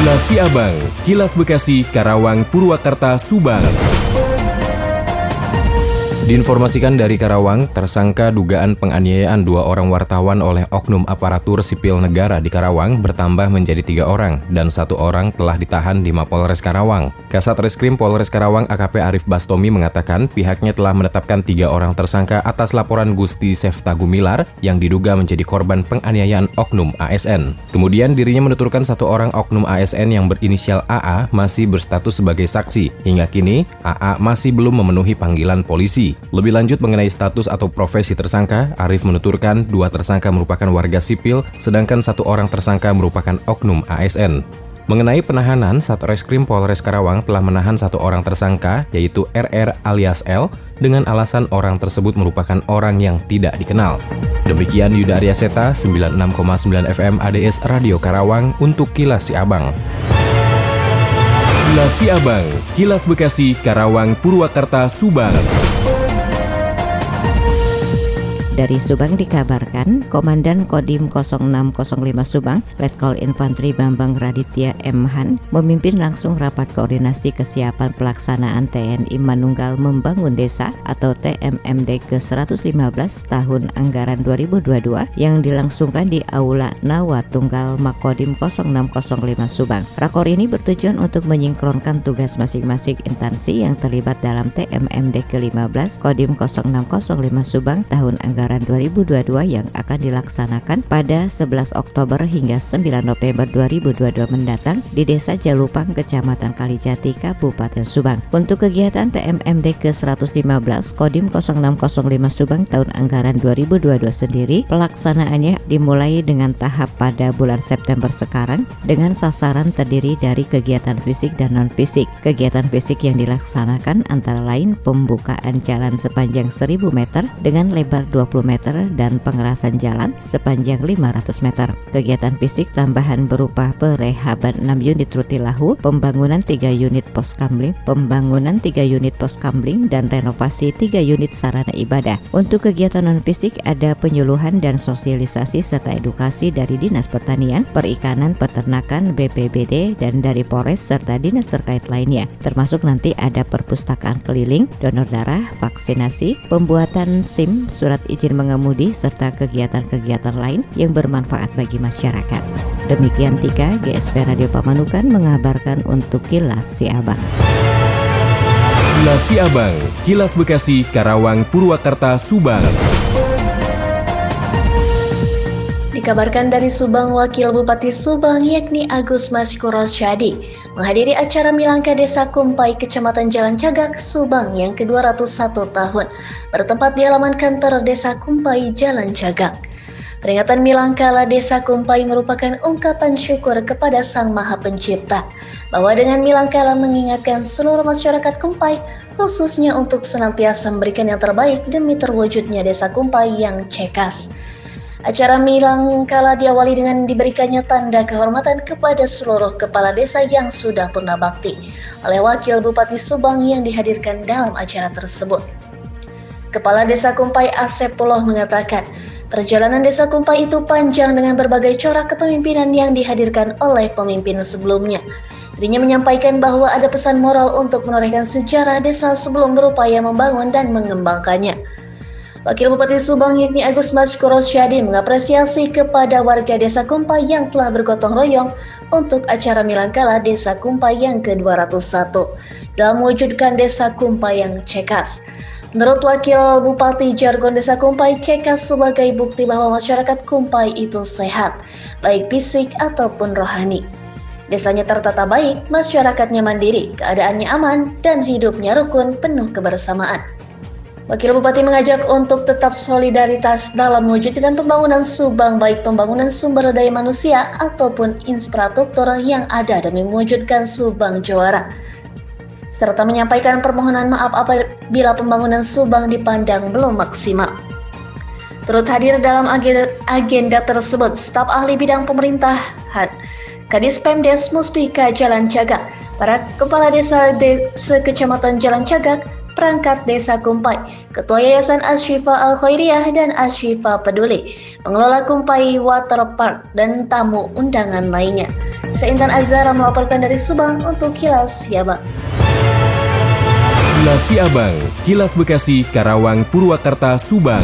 Kilas Siabang, Kilas Bekasi, Karawang, Purwakarta, Subang. Diinformasikan dari Karawang, tersangka dugaan penganiayaan dua orang wartawan oleh oknum aparatur sipil negara di Karawang bertambah menjadi tiga orang dan satu orang telah ditahan di Mapolres Karawang. Kasat Reskrim Polres Karawang AKP Arif Bastomi mengatakan pihaknya telah menetapkan tiga orang tersangka atas laporan Gusti Sefta Gumilar yang diduga menjadi korban penganiayaan oknum ASN. Kemudian dirinya menuturkan satu orang oknum ASN yang berinisial AA masih berstatus sebagai saksi. Hingga kini, AA masih belum memenuhi panggilan polisi. Lebih lanjut mengenai status atau profesi tersangka, Arif menuturkan dua tersangka merupakan warga sipil, sedangkan satu orang tersangka merupakan oknum ASN. Mengenai penahanan, Satreskrim Polres Karawang telah menahan satu orang tersangka, yaitu RR alias L, dengan alasan orang tersebut merupakan orang yang tidak dikenal. Demikian Yuda Arya Seta, 96,9 FM ADS Radio Karawang untuk Kilas Si Abang. Kilas Si Abang, Kilas Bekasi, Karawang, Purwakarta, Subang. Dari Subang dikabarkan, Komandan Kodim 0605 Subang, Letkol Infanteri Bambang Raditya M. Han, memimpin langsung rapat koordinasi kesiapan pelaksanaan TNI Manunggal Membangun Desa atau TMMD ke-115 tahun anggaran 2022 yang dilangsungkan di Aula Nawa Tunggal Makodim 0605 Subang. Rakor ini bertujuan untuk menyingkronkan tugas masing-masing instansi yang terlibat dalam TMMD ke-15 Kodim 0605 Subang tahun anggaran Lebaran 2022 yang akan dilaksanakan pada 11 Oktober hingga 9 November 2022 mendatang di Desa Jalupang, Kecamatan Kalijati, Kabupaten Subang. Untuk kegiatan TMMD ke-115 Kodim 0605 Subang tahun anggaran 2022 sendiri, pelaksanaannya dimulai dengan tahap pada bulan September sekarang dengan sasaran terdiri dari kegiatan fisik dan non-fisik. Kegiatan fisik yang dilaksanakan antara lain pembukaan jalan sepanjang 1000 meter dengan lebar 20 meter dan pengerasan jalan sepanjang 500 meter. Kegiatan fisik tambahan berupa perehaban 6 unit rutilahu, pembangunan 3 unit pos kamling, pembangunan 3 unit pos kamling, dan renovasi 3 unit sarana ibadah. Untuk kegiatan non-fisik ada penyuluhan dan sosialisasi serta edukasi dari Dinas Pertanian, Perikanan, Peternakan, BPBD, dan dari Polres serta dinas terkait lainnya. Termasuk nanti ada perpustakaan keliling, donor darah, vaksinasi, pembuatan SIM, surat izin izin mengemudi serta kegiatan-kegiatan lain yang bermanfaat bagi masyarakat. Demikian tiga GSP Radio Pamanukan mengabarkan untuk Kilas Siabang. Kilas Siabang, Kilas Bekasi, Karawang, Purwakarta, Subang. Dikabarkan dari Subang, Wakil Bupati Subang yakni Agus Maskuros Syadi menghadiri acara Milangka Desa Kumpai, Kecamatan Jalan Cagak, Subang yang ke-201 tahun, bertempat di halaman kantor Desa Kumpai, Jalan Cagak. Peringatan Milangkala Desa Kumpai merupakan ungkapan syukur kepada Sang Maha Pencipta, bahwa dengan Milangkala mengingatkan seluruh masyarakat Kumpai, khususnya untuk senantiasa memberikan yang terbaik demi terwujudnya Desa Kumpai yang cekas. Acara Milang kala diawali dengan diberikannya tanda kehormatan kepada seluruh kepala desa yang sudah pernah bakti oleh Wakil Bupati Subang yang dihadirkan dalam acara tersebut. Kepala Desa Kumpai Asep Puloh mengatakan, perjalanan Desa Kumpai itu panjang dengan berbagai corak kepemimpinan yang dihadirkan oleh pemimpin sebelumnya. Dirinya menyampaikan bahwa ada pesan moral untuk menorehkan sejarah desa sebelum berupaya membangun dan mengembangkannya. Wakil Bupati Subang yakni Agus Mas Syadi mengapresiasi kepada warga Desa Kumpai yang telah bergotong royong untuk acara Milangkala Desa Kumpai yang ke-201 dalam mewujudkan Desa Kumpai yang cekas. Menurut Wakil Bupati Jargon Desa Kumpai, cekas sebagai bukti bahwa masyarakat Kumpai itu sehat, baik fisik ataupun rohani. Desanya tertata baik, masyarakatnya mandiri, keadaannya aman, dan hidupnya rukun penuh kebersamaan. Wakil Bupati mengajak untuk tetap solidaritas dalam mewujudkan pembangunan Subang baik pembangunan sumber daya manusia ataupun infrastruktur yang ada demi mewujudkan Subang juara. Serta menyampaikan permohonan maaf apabila pembangunan Subang dipandang belum maksimal. Turut hadir dalam agenda, agenda tersebut staf ahli bidang pemerintahan, Kadis Pemdes Muspika Jalan Cagak, para kepala desa de sekecamatan Jalan Cagak, perangkat Desa Kumpai, Ketua Yayasan Ashifa Al-Khairiyah dan Ashifa Peduli, pengelola Kumpai Water Park, dan tamu undangan lainnya. Seintan Azara melaporkan dari Subang untuk Kilas Siabang. Kilas Siabang, Kilas Bekasi, Karawang, Purwakarta, Subang.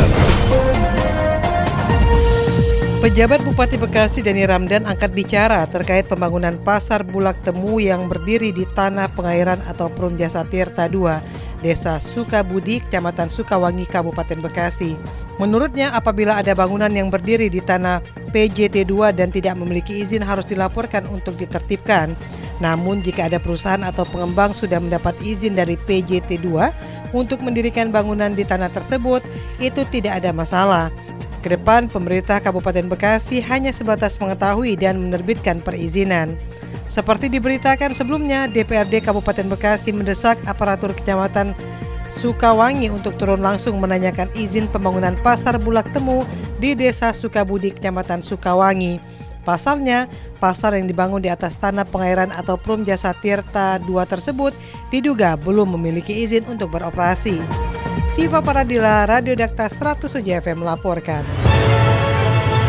Pejabat Bupati Bekasi Dani Ramdan angkat bicara terkait pembangunan pasar Bulak Temu yang berdiri di tanah pengairan atau Perum Jasa Tirta 2, Desa Sukabudi, Kecamatan Sukawangi, Kabupaten Bekasi. Menurutnya, apabila ada bangunan yang berdiri di tanah PJT2 dan tidak memiliki izin harus dilaporkan untuk ditertibkan. Namun, jika ada perusahaan atau pengembang sudah mendapat izin dari PJT2 untuk mendirikan bangunan di tanah tersebut, itu tidak ada masalah. Ke depan, pemerintah Kabupaten Bekasi hanya sebatas mengetahui dan menerbitkan perizinan. Seperti diberitakan sebelumnya, DPRD Kabupaten Bekasi mendesak aparatur kecamatan Sukawangi untuk turun langsung menanyakan izin pembangunan pasar bulak temu di Desa Sukabudi, Kecamatan Sukawangi. Pasalnya, pasar yang dibangun di atas tanah pengairan atau Prum Jasa Tirta 2 tersebut diduga belum memiliki izin untuk beroperasi. Siva Paradila, Radio Dakta 107 FM melaporkan.